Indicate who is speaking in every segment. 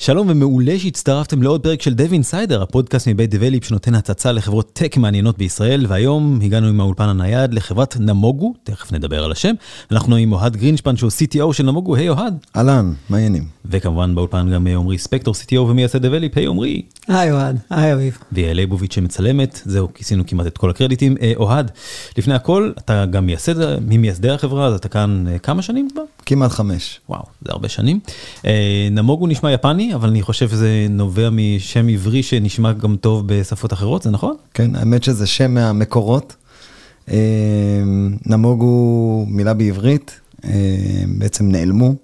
Speaker 1: שלום ומעולה שהצטרפתם לעוד פרק של Dev Insider, הפודקאסט מבית Develeap שנותן הצצה לחברות tech מעניינות בישראל, והיום הגענו עם האולפן הנייד לחברת Namogoo, תכף נדבר על השם, אנחנו עם אוהד גרינשפן שהוא CTO של נמוגו, היי אוהד.
Speaker 2: אהלן, מה העניינים?
Speaker 1: וכמובן באולפן גם עמרי ספקטור CTO ומייסד דבליפ, היי עמרי.
Speaker 3: היי אוהד, היי אביב.
Speaker 1: ויעל ליבוביץ' שמצלמת, זהו, כיסינו כמעט את כל הקרדיטים. אה, אוהד, לפני הכל, אתה גם מייסד, ממייסדי החברה, אז אתה כאן אה, כמה שנים כבר?
Speaker 2: כמעט חמש.
Speaker 1: וואו, זה הרבה שנים. אה, נמוגו נשמע יפני, אבל אני חושב שזה נובע משם עברי שנשמע גם טוב בשפות אחרות, זה נכון?
Speaker 2: כן, האמת שזה שם מהמקורות. נמוגו מילה בעברית, בעצם נעלמו.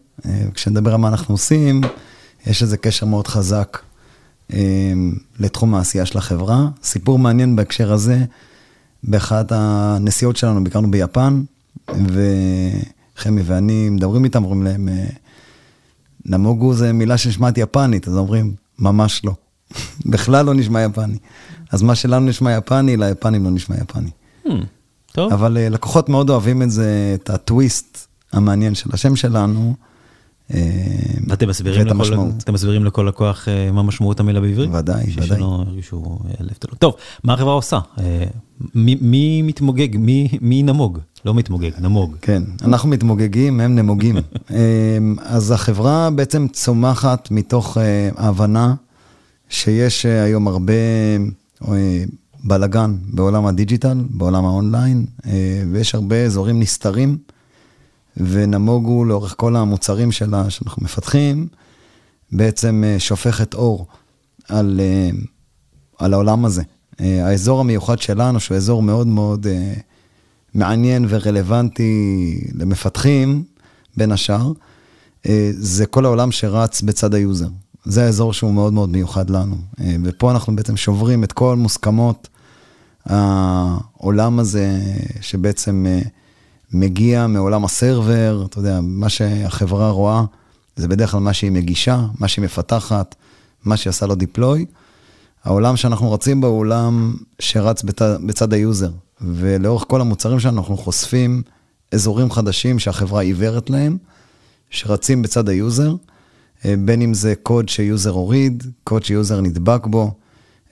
Speaker 2: כשנדבר על מה אנחנו עושים, יש איזה קשר מאוד חזק לתחום העשייה של החברה. סיפור מעניין בהקשר הזה, באחת הנסיעות שלנו ביקרנו ביפן, וחמי ואני מדברים איתם, אומרים להם, נמוגו זה מילה שנשמעת יפנית, אז אומרים, ממש לא. בכלל לא נשמע יפני. אז מה שלנו נשמע יפני, ליפנים לא נשמע יפני. Hmm, טוב. אבל לקוחות מאוד אוהבים את זה, את הטוויסט המעניין של השם שלנו.
Speaker 1: ואתם מסבירים, לכל, אתם מסבירים לכל לקוח מה משמעות המילה בעברית?
Speaker 2: ודאי, ודאי.
Speaker 1: שלא ירגישו לב תלוי. טוב, מה החברה עושה? מי, מי מתמוגג? מי, מי נמוג? לא מתמוגג, נמוג.
Speaker 2: כן, אנחנו מתמוגגים, הם נמוגים. אז החברה בעצם צומחת מתוך ההבנה שיש היום הרבה בלגן בעולם הדיג'יטל, בעולם האונליין, ויש הרבה אזורים נסתרים. ו Namogoo לאורך כל המוצרים שלה, שאנחנו מפתחים, בעצם שופכת אור על, על העולם הזה. האזור המיוחד שלנו, שהוא אזור מאוד מאוד מעניין ורלוונטי למפתחים, בין השאר, זה כל העולם שרץ בצד ה user. זה האזור שהוא מאוד מאוד מיוחד לנו. ופה אנחנו בעצם שוברים את כל מוסכמות העולם הזה, שבעצם... מגיע מעולם ה server, אתה יודע, מה שהחברה רואה, זה בדרך כלל מה שהיא מגישה, מה שהיא מפתחת, מה שהיא עושה לו deploy. העולם שאנחנו רצים בו הוא עולם שרץ בצד, בצד ה user, ולאורך כל המוצרים שלנו אנחנו חושפים אזורים חדשים שהחברה עיוורת להם, שרצים בצד ה user, אה, בין אם זה קוד ש user הוריד, קוד ש user נדבק בו,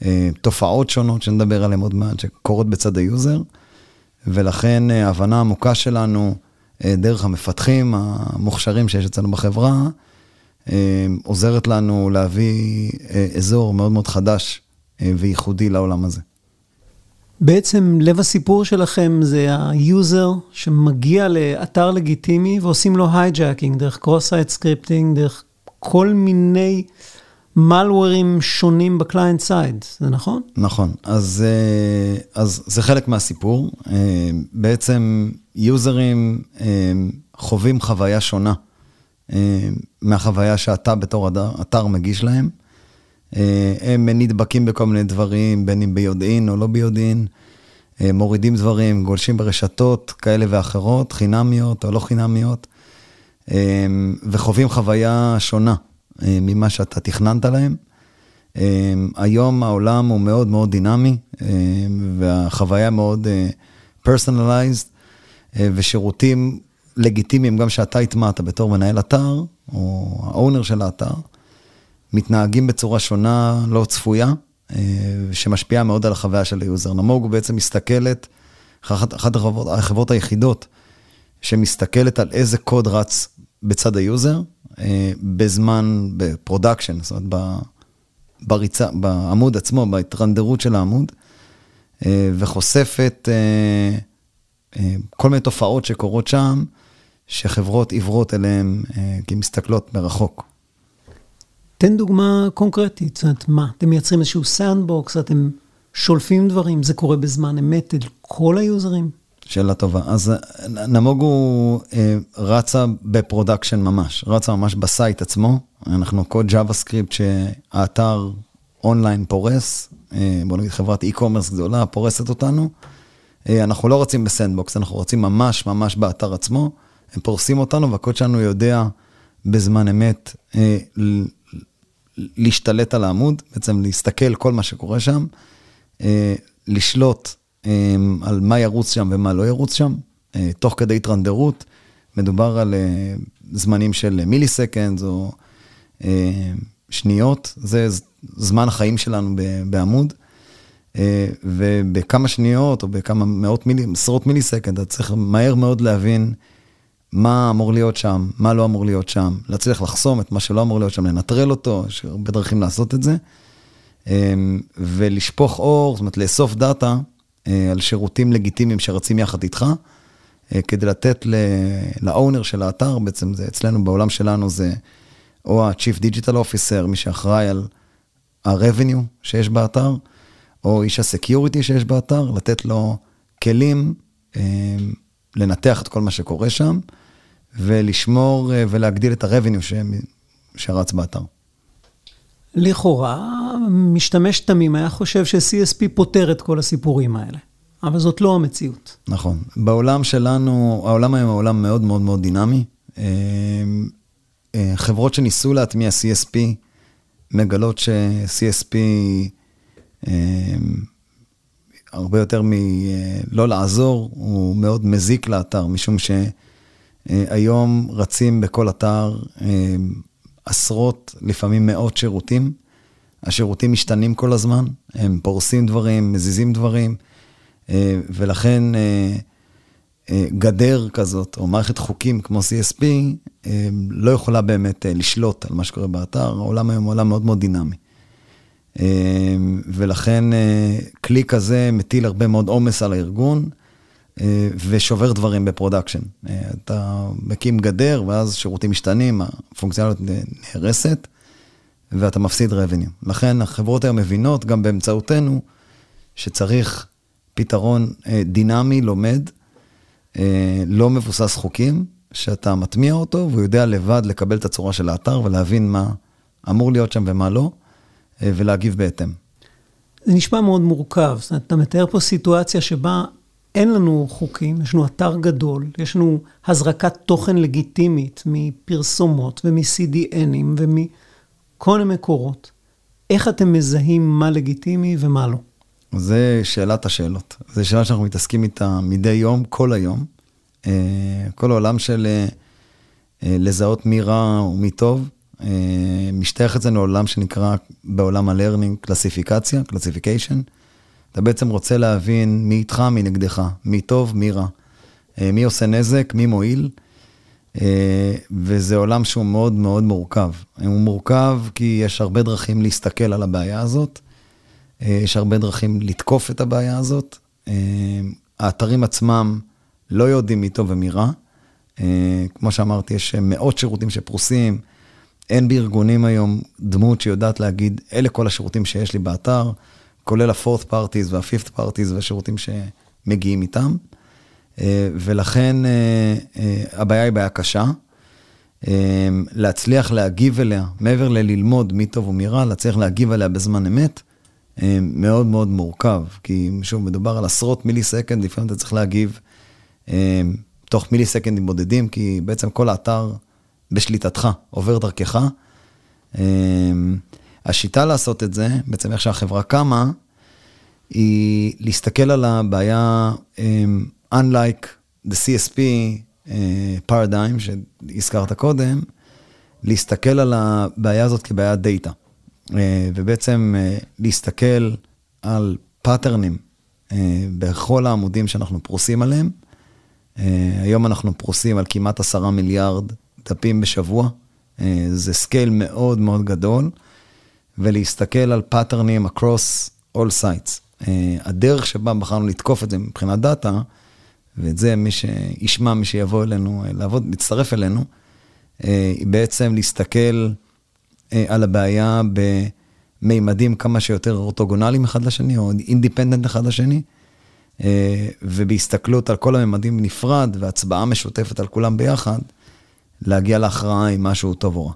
Speaker 2: אה, תופעות שונות שנדבר עליהן עוד מעט, שקורות בצד ה user. ולכן אה, ההבנה העמוקה שלנו, אה, דרך המפתחים המוכשרים שיש אצלנו בחברה, אה, עוזרת לנו להביא אזור מאוד מאוד חדש וייחודי לעולם הזה.
Speaker 3: בעצם לב הסיפור שלכם זה ה user שמגיע לאתר לגיטימי ועושים לו hijacking דרך cross-site scripting, דרך כל מיני malware ים שונים ב client side, זה נכון?
Speaker 2: נכון, אז, אה, אז זה חלק מהסיפור. אה, בעצם user ים אה, חווים חוויה שונה מהחוויה שאתה בתור אתר מגיש להם. הם נדבקים בכל מיני דברים, בין אם ביודעין או לא ביודעין, מורידים דברים, גולשים ברשתות כאלה ואחרות, חינמיות או לא חינמיות, וחווים חוויה שונה. אה, ממה שאתה תכננת להם. אה, היום העולם הוא מאוד מאוד דינמי, אה, והחוויה מאוד פרסונליזed, ושירותים לגיטימיים, גם שאתה הטמעת בתור מנהל אתר, או ה owner של האתר, מתנהגים בצורה שונה, לא צפויה, שמשפיעה מאוד על החוויה של ה user. Namogoo בעצם מסתכלת, אחת, החברות היחידות שמסתכלת על איזה קוד רץ בצד ה user, אה, בזמן, ב production, זאת אומרת, בריצה, בעמוד עצמו, בהתרנדרות של העמוד, אה, וחושפת אה, כל מיני תופעות שקורות שם, שחברות עיוורות אליהן, כי מסתכלות מרחוק.
Speaker 3: תן דוגמה קונקרטית, זאת אומרת, מה, אתם מייצרים איזשהו sandbox, אתם שולפים דברים, זה קורה בזמן אמת אל כל ה user ים?
Speaker 2: שאלה טובה. אז Namogoo אה, רצה ב production ממש, רצה ממש ב site עצמו. אנחנו קוד JavaScript שהאתר אונליין פורס, אה, בוא נגיד חברת e-commerce גדולה, פורסת אותנו, אנחנו לא רצים ב sandbox, אנחנו רצים ממש ממש באתר עצמו. הם פורסים אותנו, והקוד שלנו יודע בזמן אמת להשתלט על העמוד, בעצם להסתכל כל מה שקורה שם, לשלוט על מה ירוץ שם ומה לא ירוץ שם, תוך כדי התרנדרות. מדובר על זמנים של millisecond או שניות, זה זמן החיים שלנו בעמוד. ובכמה שניות או בכמה מאות מילי, עשרות מיליסקנד, אתה צריך מהר מאוד להבין מה אמור להיות שם, מה לא אמור להיות שם, להצליח לחסום את מה שלא אמור להיות שם, לנטרל אותו, יש הרבה דרכים לעשות את זה. ולשפוך אור, זאת אומרת, לאסוף דאטה על שירותים לגיטימיים שרצים יחד איתך, כדי לתת לאונר של האתר, בעצם זה אצלנו בעולם שלנו זה או ה-Chief Digital Officer, מי שאחראי על ה-revenue שיש באתר, או איש הסקיוריטי שיש באתר, לתת לו כלים אה, לנתח את כל מה שקורה שם, ולשמור אה, ולהגדיל את ה-revenue. שרץ באתר.
Speaker 3: לכאורה, משתמש תמים היה חושב ש-CSP פותר את כל הסיפורים האלה, אבל זאת לא המציאות.
Speaker 2: נכון. בעולם שלנו, העולם היום הוא עולם מאוד מאוד מאוד דינמי. אה, אה, חברות שניסו להטמיע CSP, מגלות ש-CSP אמ, הרבה יותר מלא לעזור, הוא מאוד מזיק לאתר, משום שהיום רצים בכל אתר עשרות, לפעמים מאות שירותים. השירותים משתנים כל הזמן, הם פורסים דברים, מזיזים דברים, אה, ולכן אה, אה, גדר כזאת, או מערכת חוקים כמו CSP, לא יכולה באמת לשלוט על מה שקורה באתר. העולם היום הוא עולם מאוד מאוד דינמי. ולכן כלי כזה מטיל הרבה מאוד עומס על הארגון ושובר דברים ב production. אה, אתה מקים גדר ואז שירותים משתנים, הפונקציונליות נהרסת ואתה מפסיד revenue. לכן החברות היום מבינות, גם באמצעותנו, שצריך פתרון דינמי, לומד, לא מבוסס חוקים, שאתה מטמיע אותו והוא יודע לבד לקבל את הצורה של האתר ולהבין מה אמור להיות שם ומה לא. אה, ולהגיב בהתאם.
Speaker 3: זה נשמע מאוד מורכב. זאת אומרת, אתה מתאר פה סיטואציה שבה אין לנו חוקים, יש לנו אתר גדול, יש לנו הזרקת תוכן לגיטימית מפרסומות ומ-CDNים ומכל המקורות. איך אתם מזהים מה לגיטימי ומה לא?
Speaker 2: זה שאלת השאלות. זו שאלה שאנחנו מתעסקים איתה מדי יום, כל היום. אה, כל העולם של אה, לזהות מי רע ומי טוב, אה, משתייך אצלנו לעולם שנקרא בעולם ה learning קלסיפיקציה, classification. אתה בעצם רוצה להבין מי איתך, מי נגדך, מי טוב, מי רע, אה, מי עושה נזק, מי מועיל. אה, וזה עולם שהוא מאוד מאוד מורכב. הוא מורכב כי יש הרבה דרכים להסתכל על הבעיה הזאת, יש הרבה דרכים לתקוף את הבעיה הזאת. האתרים עצמם לא יודעים מי טוב ומי רע. כמו שאמרתי, יש מאות שירותים שפרוסים, אין בארגונים היום דמות שיודעת להגיד, אלה כל השירותים שיש לי באתר, כולל ה-fourth parties וה-fifth parties והשירותים שמגיעים איתם. אה, ולכן אה, אה, הבעיה היא בעיה קשה. להצליח להגיב אליה, מעבר לללמוד מי טוב ומי רע, להצליח להגיב אליה בזמן אמת, מאוד מאוד מורכב. כי שוב, מדובר על עשרות מיליסקנד, לפעמים אתה צריך להגיב תוך מיליסקנדים בודדים, כי בעצם כל האתר... בשליטתך, עובר דרכך. השיטה לעשות את זה, בעצם איך שהחברה קמה, היא להסתכל על הבעיה, אמ, unlike the CSP אה, paradigm שהזכרת קודם, להסתכל על הבעיה הזאת כבעיית data. אה, ובעצם אה, להסתכל על patternים בכל העמודים שאנחנו פרוסים עליהם. היום אנחנו פרוסים על כמעט עשרה מיליארד דפים בשבוע, אה, זה scale מאוד מאוד גדול, ולהסתכל על patternים across all sites. אה, הדרך שבה בחרנו לתקוף את זה מבחינת data, ואת זה מי שישמע, מי שיבוא אלינו אה, לעבוד, להצטרף אלינו, היא בעצם להסתכל על הבעיה במימדים כמה שיותר אורתוגונליים אחד לשני, או independent אחד לשני, ובהסתכלות על כל הממדים בנפרד, והצבעה משותפת על כולם ביחד, להגיע להכרעה אם משהו טוב או רע.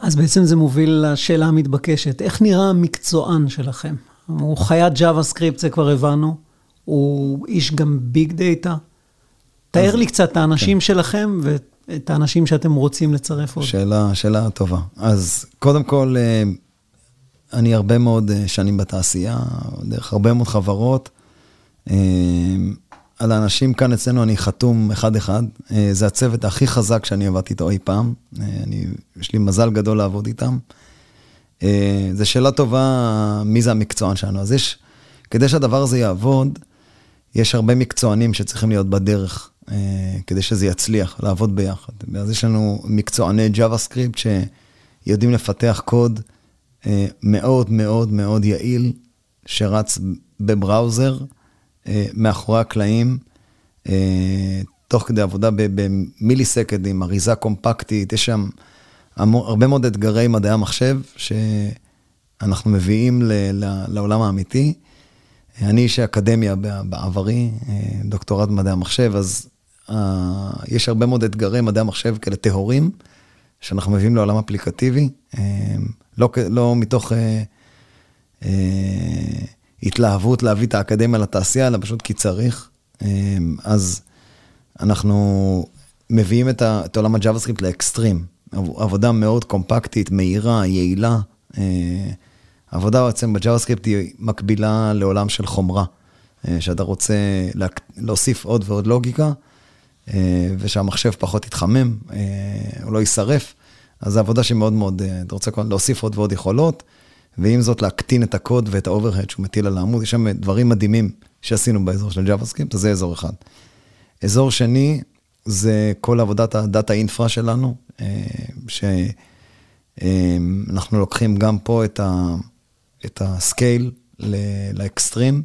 Speaker 3: אז בעצם זה מוביל לשאלה המתבקשת, איך נראה המקצוען שלכם? הוא חיית JavaScript, זה כבר הבנו, הוא איש גם ביג דאטה. תאר לי קצת את האנשים כן. שלכם ואת האנשים שאתם רוצים לצרף עוד.
Speaker 2: שאלה, שאלה טובה. אז קודם כל, אה, אני הרבה מאוד אה, שנים בתעשייה, דרך הרבה מאוד חברות. אה, על האנשים כאן אצלנו אני חתום אחד-אחד. זה הצוות הכי חזק שאני עבדתי איתו אי פעם. אני, יש לי מזל גדול לעבוד איתם. זו שאלה טובה, מי זה המקצוען שלנו. אז יש, כדי שהדבר הזה יעבוד, יש הרבה מקצוענים שצריכים להיות בדרך אה, כדי שזה יצליח, לעבוד ביחד. אז יש לנו מקצועני JavaScript שיודעים לפתח קוד אה, מאוד מאוד מאוד יעיל, שרץ בבראוזר, אה, מאחורי הקלעים, תוך כדי עבודה במיליסקנדים, אריזה קומפקטית, יש שם הרבה מאוד אתגרי מדעי המחשב שאנחנו מביאים לעולם האמיתי. אני איש האקדמיה בעברי, דוקטורט במדעי המחשב, אז uh, יש הרבה מאוד אתגרי מדעי המחשב כאלה טהורים, שאנחנו מביאים לעולם אפליקטיבי, uh, לא, לא מתוך uh, uh, התלהבות להביא את האקדמיה לתעשייה, אלא פשוט כי צריך. Uh, אז אנחנו מביאים את, ה, את עולם ה JavaScript ל extreme, עבודה מאוד קומפקטית, מהירה, יעילה. Uh, עבודה בעצם ב JavaScript היא מקבילה לעולם של חומרה, שאתה רוצה להוסיף עוד ועוד לוגיקה, אה, ושהמחשב פחות יתחמם, אה, או לא יישרף. אז זו עבודה שמאוד מאוד, אה, אתה רוצה להוסיף עוד ועוד יכולות, ועם זאת להקטין את הקוד ואת ה overhead שהוא מטיל על העמוד, יש שם דברים מדהימים שעשינו באזור של JavaScript, אז זה אזור אחד. אזור שני, זה כל עבודת ה data infra שלנו, שאנחנו לוקחים גם פה את, ה, את ה scale ל extreme.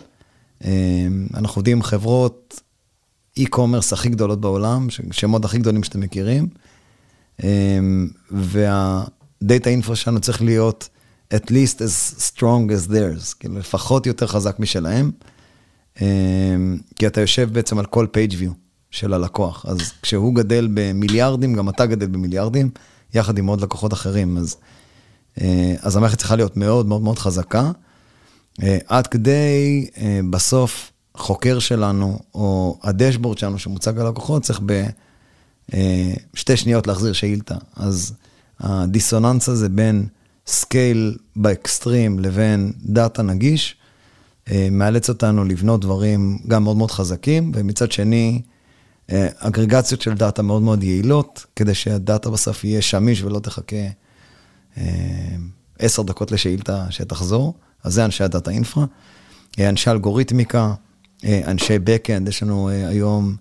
Speaker 2: אנחנו עובדים עם חברות e-commerce הכי גדולות בעולם, שמות הכי גדולים שאתם מכירים, וה-data info שלנו צריך להיות at least as strong as theirs, כאילו לפחות יותר חזק משלהם, אמ, כי אתה יושב בעצם על כל page view של הלקוח, אז כשהוא גדל במיליארדים, גם אתה גדל במיליארדים, יחד עם עוד לקוחות אחרים, אז, אה, אז המערכת צריכה להיות מאוד מאוד מאוד חזקה, אה, עד כדי אה, בסוף החוקר שלנו, או הדשבורד שלנו שמוצג ללקוחות, צריך בשתי אה, שניות להחזיר שאילתה. אז הדיסוננס הזה בין scale ב extreme לבין data נגיש, אה, מאלץ אותנו לבנות דברים גם מאוד מאוד חזקים, ומצד שני, אה, אגרגציות של data מאוד מאוד יעילות, כדי שה data בסוף יהיה שמיש ולא תחכה עשר דקות לשאילתה שתחזור. אז זה אנשי ה data infra. אנשי אלגוריתמיקה, אה, אנשי backend, יש לנו אה, היום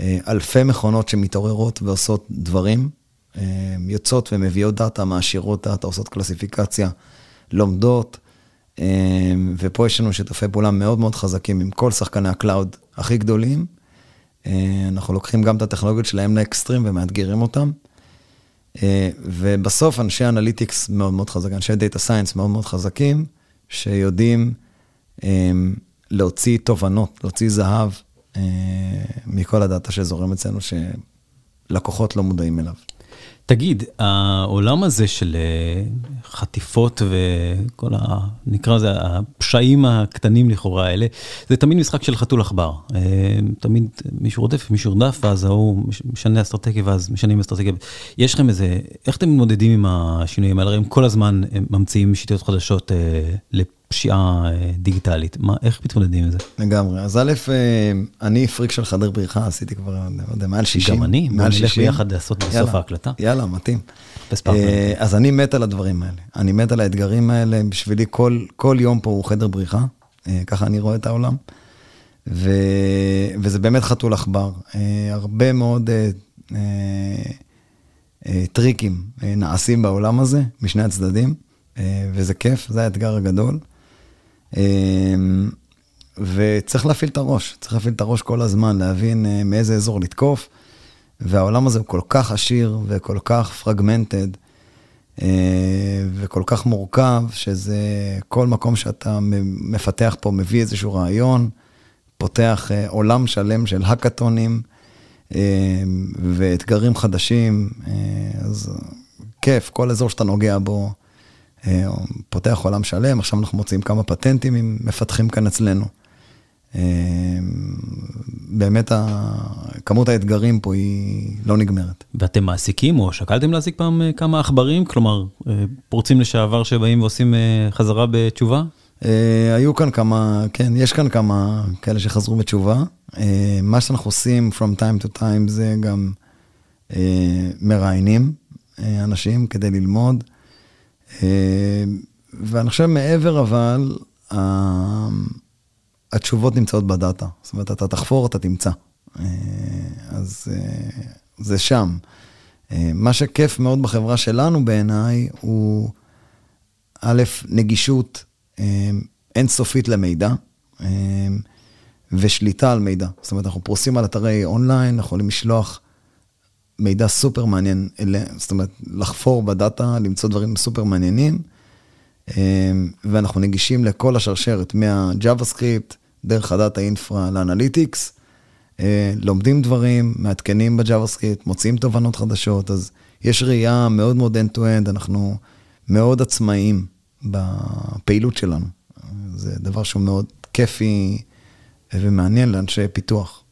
Speaker 2: אה, אלפי מכונות שמתעוררות ועושות דברים, יוצאות ומביאות data, מעשירות data, עושות קלסיפיקציה, לומדות, ופה יש לנו שיתופי פעולה מאוד מאוד חזקים עם כל שחקני ה cloud הכי גדולים. אנחנו לוקחים גם את הטכנולוגיות שלהם לאקסטרים ומאתגרים אותם. ובסוף אנשי analytics מאוד מאוד חזקים, אנשי data science מאוד מאוד חזקים, שיודעים להוציא תובנות, להוציא זהב מכל הדאטה שזורם אצלנו, שלקוחות לא מודעים אליו.
Speaker 1: תגיד, העולם הזה של אה, חטיפות וכל ה... נקרא לזה הפשעים הקטנים לכאורה האלה, זה תמיד משחק של חתול עכבר. אה, תמיד מישהו רודף, מישהו ירדף, ואז ההוא משנה אסטרטגיה, ואז משנים אסטרטגיה. יש לכם איזה, איך אתם מתמודדים עם השינויים האלה? הם כל הזמן ממציאים שיטות חדשות פשיעה אה, דיגיטלית. מה, איך מתמודדים עם זה?
Speaker 2: לגמרי. אז א', אה, אני פריק של חדר בריחה, עשיתי כבר, לא יודע, מעל 60.
Speaker 1: גם אני, מעל 60. נלך ביחד לעשות בסוף ההקלטה.
Speaker 2: יאללה, מתאים. אה, אז אני מת על הדברים האלה. אני מת על האתגרים האלה. בשבילי כל, כל יום פה הוא חדר בריחה, ככה אני רואה את העולם. ו, וזה באמת חתול עכבר. הרבה מאוד טריקים נעשים בעולם הזה, משני הצדדים. וזה כיף, זה האתגר הגדול. אמ, וצריך להפעיל את הראש, צריך להפעיל את הראש כל הזמן, להבין אה, מאיזה אזור לתקוף. והעולם הזה הוא כל כך עשיר וכל כך פרגמנטד אה, וכל כך מורכב, שזה כל מקום שאתה מפתח פה מביא איזשהו רעיון, פותח אה, עולם שלם של האקתונים ואתגרים חדשים, אז כיף, כל אזור שאתה נוגע בו. אה, פותח עולם שלם, עכשיו אנחנו מוצאים כמה פטנטים עם מפתחים כאן אצלנו. באמת כמות האתגרים פה היא לא נגמרת.
Speaker 1: ואתם מעסיקים או שקלתם להעסיק פעם כמה עכברים? כלומר, פורצים לשעבר שבאים ועושים חזרה בתשובה?
Speaker 2: היו כאן כמה, כן, יש כאן כמה כאלה שחזרו בתשובה. מה שאנחנו עושים from time to time זה גם מראיינים אנשים כדי ללמוד. ואני חושב מעבר אבל, התשובות נמצאות בדאטה. זאת אומרת, אתה תחפור, אתה תמצא. אה, אז אה, זה שם. אה, מה שכיף מאוד בחברה שלנו בעיניי, הוא א', נגישות אינסופית למידע, ושליטה על מידע. זאת אומרת, אנחנו פרוסים על אתרי אונליין, אנחנו יכולים לשלוח מידע סופר מעניין, זאת אומרת, לחפור ב data, למצוא דברים סופר מעניינים, ואנחנו נגישים לכל השרשרת, מה-JavaScript, דרך ה data infra ל analytics, אה, לומדים דברים, מעדכנים ב JavaScript, מוצאים תובנות חדשות, אז יש ראייה מאוד מאוד end-to-end, אנחנו מאוד עצמאיים בפעילות שלנו. זה דבר שהוא מאוד כיפי ומעניין לאנשי פיתוח.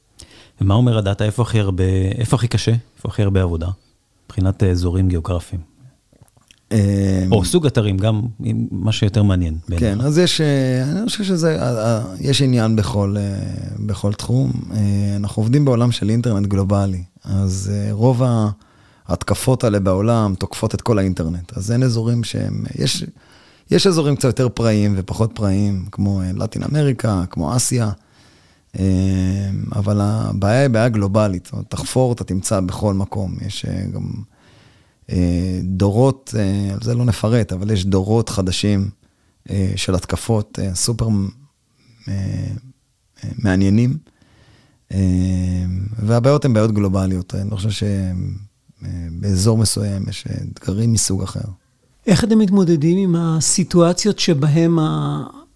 Speaker 1: ומה אומר הדאטה? איפה הכי הרבה, איפה הכי קשה? איפה הכי הרבה עבודה? מבחינת אזורים גיאוגרפיים. או סוג אתרים, גם מה שיותר מעניין.
Speaker 2: כן, אז יש, אה, אני חושב שזה, אה, אה, יש עניין בכל, בכל תחום. אנחנו עובדים בעולם של אינטרנט גלובלי, אז רוב ההתקפות האלה בעולם תוקפות את כל האינטרנט. אז אין אזורים שהם, יש, יש אזורים קצת יותר פראיים ופחות פראיים, כמו לטין אמריקה, כמו אסיה. אבל הבעיה היא בעיה גלובלית, תחפור, אתה תמצא בכל מקום. יש גם אה, דורות, אה, על זה לא נפרט, אבל יש דורות חדשים אה, של התקפות סופר מעניינים, והבעיות הן בעיות גלובליות. אני לא חושב שבאזור מסוים יש אתגרים מסוג אחר.
Speaker 3: איך אתם מתמודדים עם הסיטואציות שבהן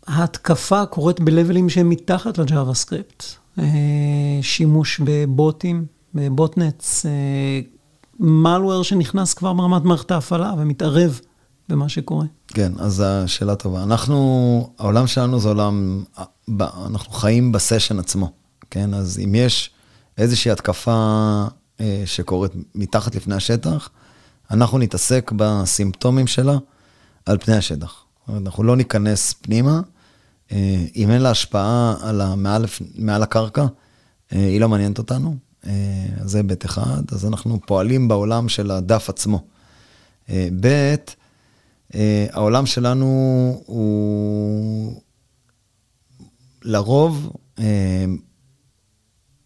Speaker 3: ההתקפה קורית בלבלים שהם מתחת לג'אווה-סקריפט? שימוש בבוטים, בבוטנטס, malware שנכנס כבר ברמת מערכת ההפעלה ומתערב במה שקורה.
Speaker 2: כן, אז זו שאלה טובה. אנחנו, העולם שלנו זה עולם, אנחנו חיים בסשן עצמו, כן? אז אם יש איזושהי התקפה אה, שקורית מתחת לפני השטח, אנחנו נתעסק בסימפטומים שלה על פני השטח. אנחנו לא ניכנס פנימה. אה, אם אין לה השפעה על המעל, מעל הקרקע, אה, היא לא מעניינת אותנו. אה, זה היבט אחד, אז אנחנו פועלים בעולם של הדף עצמו. ב', העולם שלנו הוא לרוב,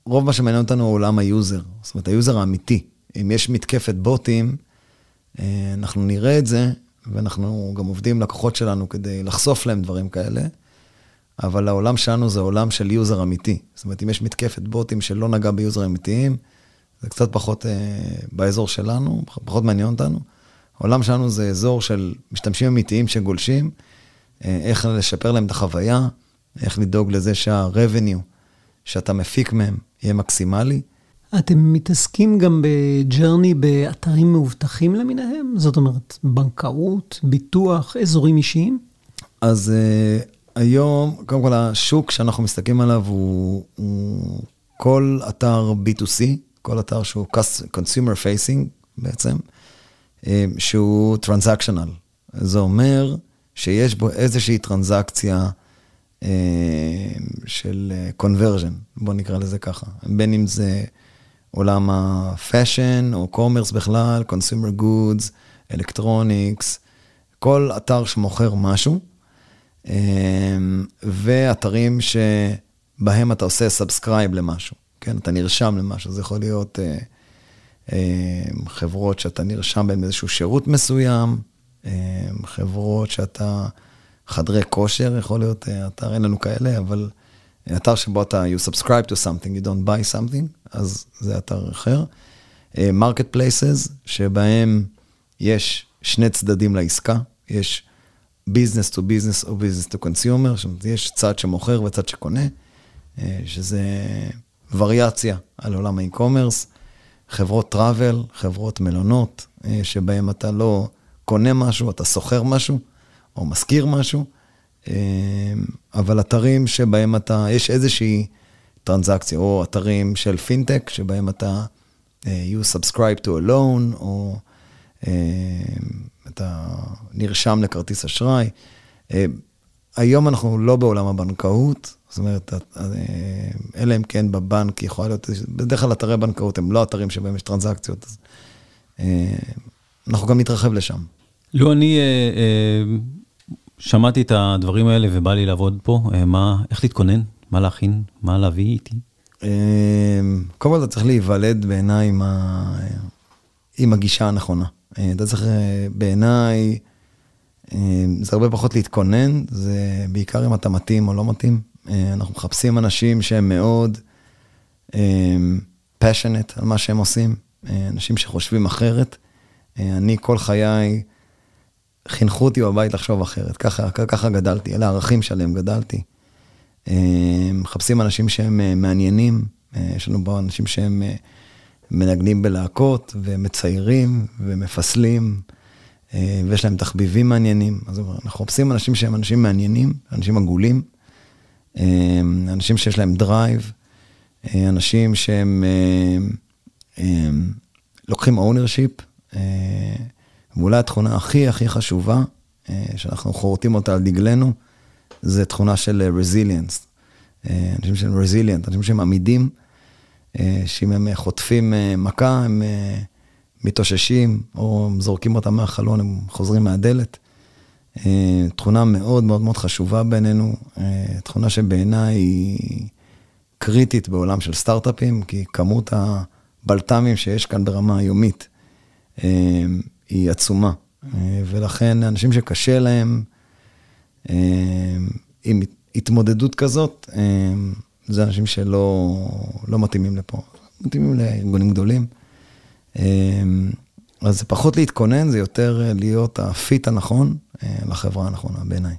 Speaker 2: רוב מה שמעניין אותנו הוא עולם ה user, זאת אומרת, ה user האמיתי. אם יש מתקפת בוטים, אנחנו נראה את זה, ואנחנו גם עובדים עם לקוחות שלנו כדי לחשוף להם דברים כאלה. אבל העולם שלנו זה עולם של user אמיתי. זאת אומרת, אם יש מתקפת בוטים שלא נגע ב user אמיתיים, זה קצת פחות אה, באזור שלנו, פחות מעניין אותנו. העולם שלנו זה אזור של משתמשים אמיתיים שגולשים, אה, איך לשפר להם את החוויה, איך לדאוג לזה שה-revenue שאתה מפיק מהם יהיה מקסימלי.
Speaker 3: אתם מתעסקים גם בג'רני באתרים מאובטחים למיניהם? זאת אומרת, בנקאות, ביטוח, אזורים אישיים?
Speaker 2: אז אה, היום, קודם כל, השוק שאנחנו מסתכלים עליו הוא, הוא כל אתר B2C, כל אתר שהוא consumer facing בעצם, אה, שהוא transactional. זה אומר שיש בו איזושהי טרנזקציה אה, של conversion, בוא נקרא לזה ככה. בין אם זה עולם ה fashion או commerce בכלל, consumer goods, electronics, כל אתר שמוכר משהו. אמ, ואתרים שבהם אתה עושה subscribe למשהו, כן? אתה נרשם למשהו, זה יכול להיות אה, אה, חברות שאתה נרשם בהן איזשהו שירות מסוים, אה, חברות שאתה, חדרי כושר יכול להיות אתר, אין לנו כאלה, אבל אתר שבו אתה, you subscribe to something, you don't buy something, אז זה אתר אחר. Marketplaces, שבהם יש שני צדדים לעסקה, יש business to business או business to consumer, יש צד שמוכר וצד שקונה, אה, שזה וריאציה על עולם ה e-commerce, חברות travel, חברות מלונות, אה, שבהם אתה לא קונה משהו, אתה שוכר משהו, או משכיר משהו, אבל אתרים שבהם אתה, יש איזושהי טרנזקציה, או אתרים של פינטק, שבהם אתה, you subscribe to a loan, או אתה נרשם לכרטיס אשראי. היום אנחנו לא בעולם הבנקאות, זאת אומרת, אלא אם כן בבנק יכול להיות, בדרך כלל אתרי בנקאות הם לא אתרים שבהם יש טרנזקציות, אז אנחנו גם נתרחב לשם.
Speaker 1: לו, אני שמעתי את הדברים האלה ובא לי לעבוד פה, מה, איך להתכונן? מה להכין? מה להביא איתי?
Speaker 2: קודם כל אתה צריך להיוולד בעיניי עם, ה... עם הגישה הנכונה. אתה צריך בעיניי, זה הרבה פחות להתכונן, זה בעיקר אם אתה מתאים או לא מתאים. אנחנו מחפשים אנשים שהם מאוד passionate על מה שהם עושים, אנשים שחושבים אחרת. אני כל חיי, חינכו אותי בבית לחשוב אחרת, ככה, ככה גדלתי, אלה הערכים שעליהם גדלתי. מחפשים אנשים שהם מעניינים, יש לנו פה אנשים שהם מנגנים בלהקות ומציירים ומפסלים, ויש להם תחביבים מעניינים. אז אנחנו מחפשים אנשים שהם אנשים מעניינים, אנשים עגולים, אנשים שיש להם drive, אנשים שהם לוקחים ownership, ואולי התכונה הכי הכי חשובה, שאנחנו חורטים אותה על דגלנו, זה תכונה של רזיליאנס. אנשים שהם רזיליאנט, אנשים שהם עמידים, שאם הם חוטפים מכה, הם מתאוששים, או זורקים אותם מהחלון, הם חוזרים מהדלת. תכונה מאוד מאוד מאוד חשובה בעינינו, תכונה שבעיניי היא קריטית בעולם של סטארט-אפים, כי כמות הבלת"מים שיש כאן ברמה היומית היא עצומה. ולכן אנשים שקשה להם עם התמודדות כזאת, זה אנשים שלא לא מתאימים לפה, מתאימים לארגונים גדולים. אז זה פחות להתכונן, זה יותר להיות הפיט הנכון לחברה הנכונה בעיניי.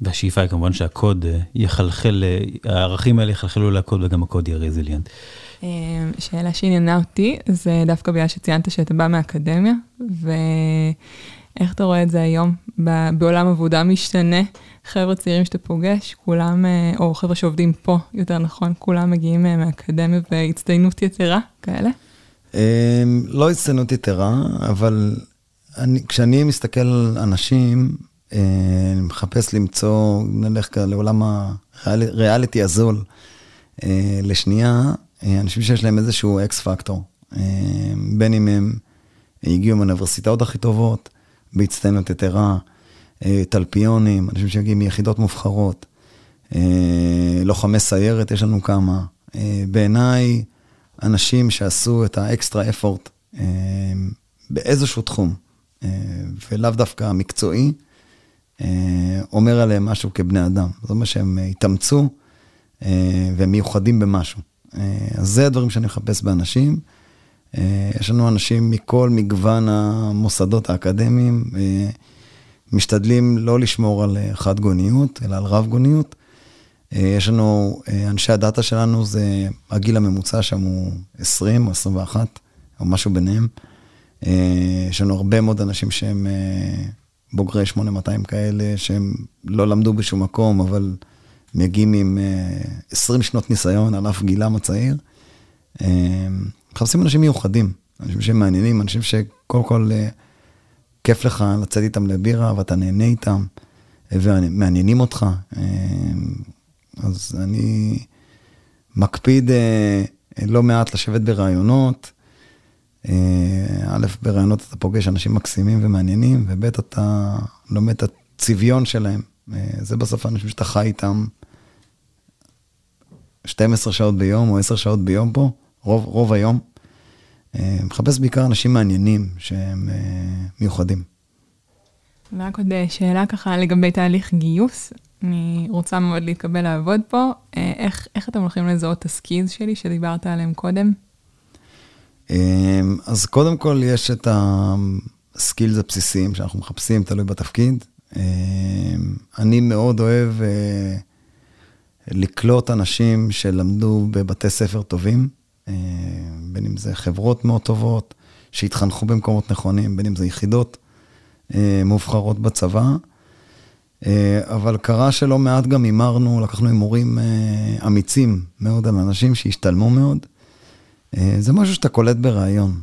Speaker 1: והשאיפה היא כמובן שהקוד יחלחל, הערכים האלה יחלחלו לקוד וגם הקוד יהיה רזיליאנט.
Speaker 4: שאלה שעניינה אותי, זה דווקא בגלל שציינת שאתה בא מהאקדמיה, ואיך אתה רואה את זה היום בעולם עבודה משתנה? חבר'ה צעירים שאתה פוגש, כולם, או חבר'ה שעובדים פה, יותר נכון, כולם מגיעים מהאקדמיה והצטיינות יתרה, כאלה?
Speaker 2: לא הצטיינות יתרה, אבל אני, כשאני מסתכל על אנשים, אני מחפש למצוא, נלך לעולם הריאליטי הזול לשנייה, אנשים שיש להם איזשהו אקס פקטור, בין אם הם הגיעו מהאוניברסיטאות הכי טובות, בהצטיינות יתרה, תלפיונים, אנשים שמגיעים מיחידות מובחרות, לוחמי סיירת, יש לנו כמה. בעיניי, אנשים שעשו את האקסטרה אפורט באיזשהו תחום, ולאו דווקא מקצועי, אומר עליהם משהו כבני אדם. זאת אומרת שהם התאמצו והם מיוחדים במשהו. אז זה הדברים שאני מחפש באנשים. יש לנו אנשים מכל מגוון המוסדות האקדמיים, משתדלים לא לשמור על חד גוניות, אלא על רב גוניות. יש לנו, אנשי הדאטה שלנו, זה הגיל הממוצע שם הוא 20 או 21, או משהו ביניהם. יש לנו הרבה מאוד אנשים שהם בוגרי 8200 כאלה, שהם לא למדו בשום מקום, אבל מגיעים עם 20 שנות ניסיון על אף גילם הצעיר. מחפשים אנשים מיוחדים, אנשים שמעניינים, אנשים שקודם כל כיף לך לצאת איתם לבירה ואתה נהנה איתם, ומעניינים אותך. אז אני מקפיד לא מעט לשבת ברעיונות. א', ברעיונות אתה פוגש אנשים מקסימים ומעניינים, וב', אתה לומד את הצביון שלהם. זה בסוף האנשים שאתה חי איתם 12 שעות ביום או 10 שעות ביום פה, רוב, רוב היום. מחפש בעיקר אנשים מעניינים שהם מיוחדים.
Speaker 4: ורק עוד שאלה ככה לגבי תהליך גיוס. אני רוצה מאוד להתקבל לעבוד פה. איך, איך אתם הולכים לזהות את הסקיז שלי שדיברת עליהם קודם?
Speaker 2: אז קודם כל יש את הסקילס הבסיסיים שאנחנו מחפשים, תלוי בתפקיד. אני מאוד אוהב לקלוט אנשים שלמדו בבתי ספר טובים, בין אם זה חברות מאוד טובות, שהתחנכו במקומות נכונים, בין אם זה יחידות מובחרות בצבא. אה, אבל קרה שלא מעט גם הימרנו, לקחנו הימורים אה, אמיצים מאוד על אנשים שהשתלמו מאוד. אה, זה משהו שאתה קולט בריאיון,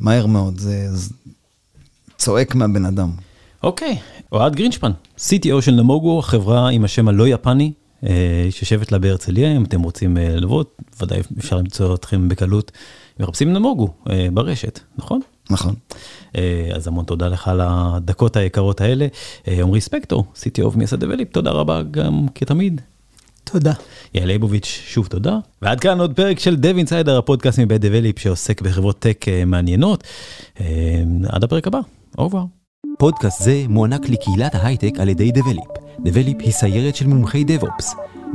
Speaker 2: מהר מאוד, זה צועק מהבן אדם.
Speaker 1: אוקיי, אוהד גרינשפן, CTO של נמוגו, חברה עם השם הלא יפני, שיושבת לה בהרצליה, אם אתם רוצים לבוא, ודאי אפשר למצוא אתכם בקלות. מחפשים נמוגו ברשת, נכון?
Speaker 2: נכון.
Speaker 1: אה, אז המון תודה לך על הדקות היקרות האלה. אה, עמרי ספקטור, CTO מייסד Develeap, תודה רבה גם כתמיד.
Speaker 3: תודה.
Speaker 1: יעל ליבוביץ', שוב תודה. ועד כאן עוד פרק של Dev Insider, הפודקאסט מבית Develeap שעוסק בחברות tech אה, מעניינות. עד הפרק הבא, over. פודקאסט זה מוענק לקהילת ההייטק על ידי Develeap. Develeap היא סיירת של מומחי DevOps.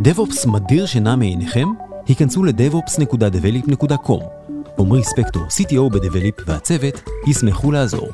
Speaker 1: DevOps מדיר שינה מעיניכם? היכנסו ל- devops.develeap.com עמרי ספקטור, CTO בדבליפ והצוות, ישמחו לעזור.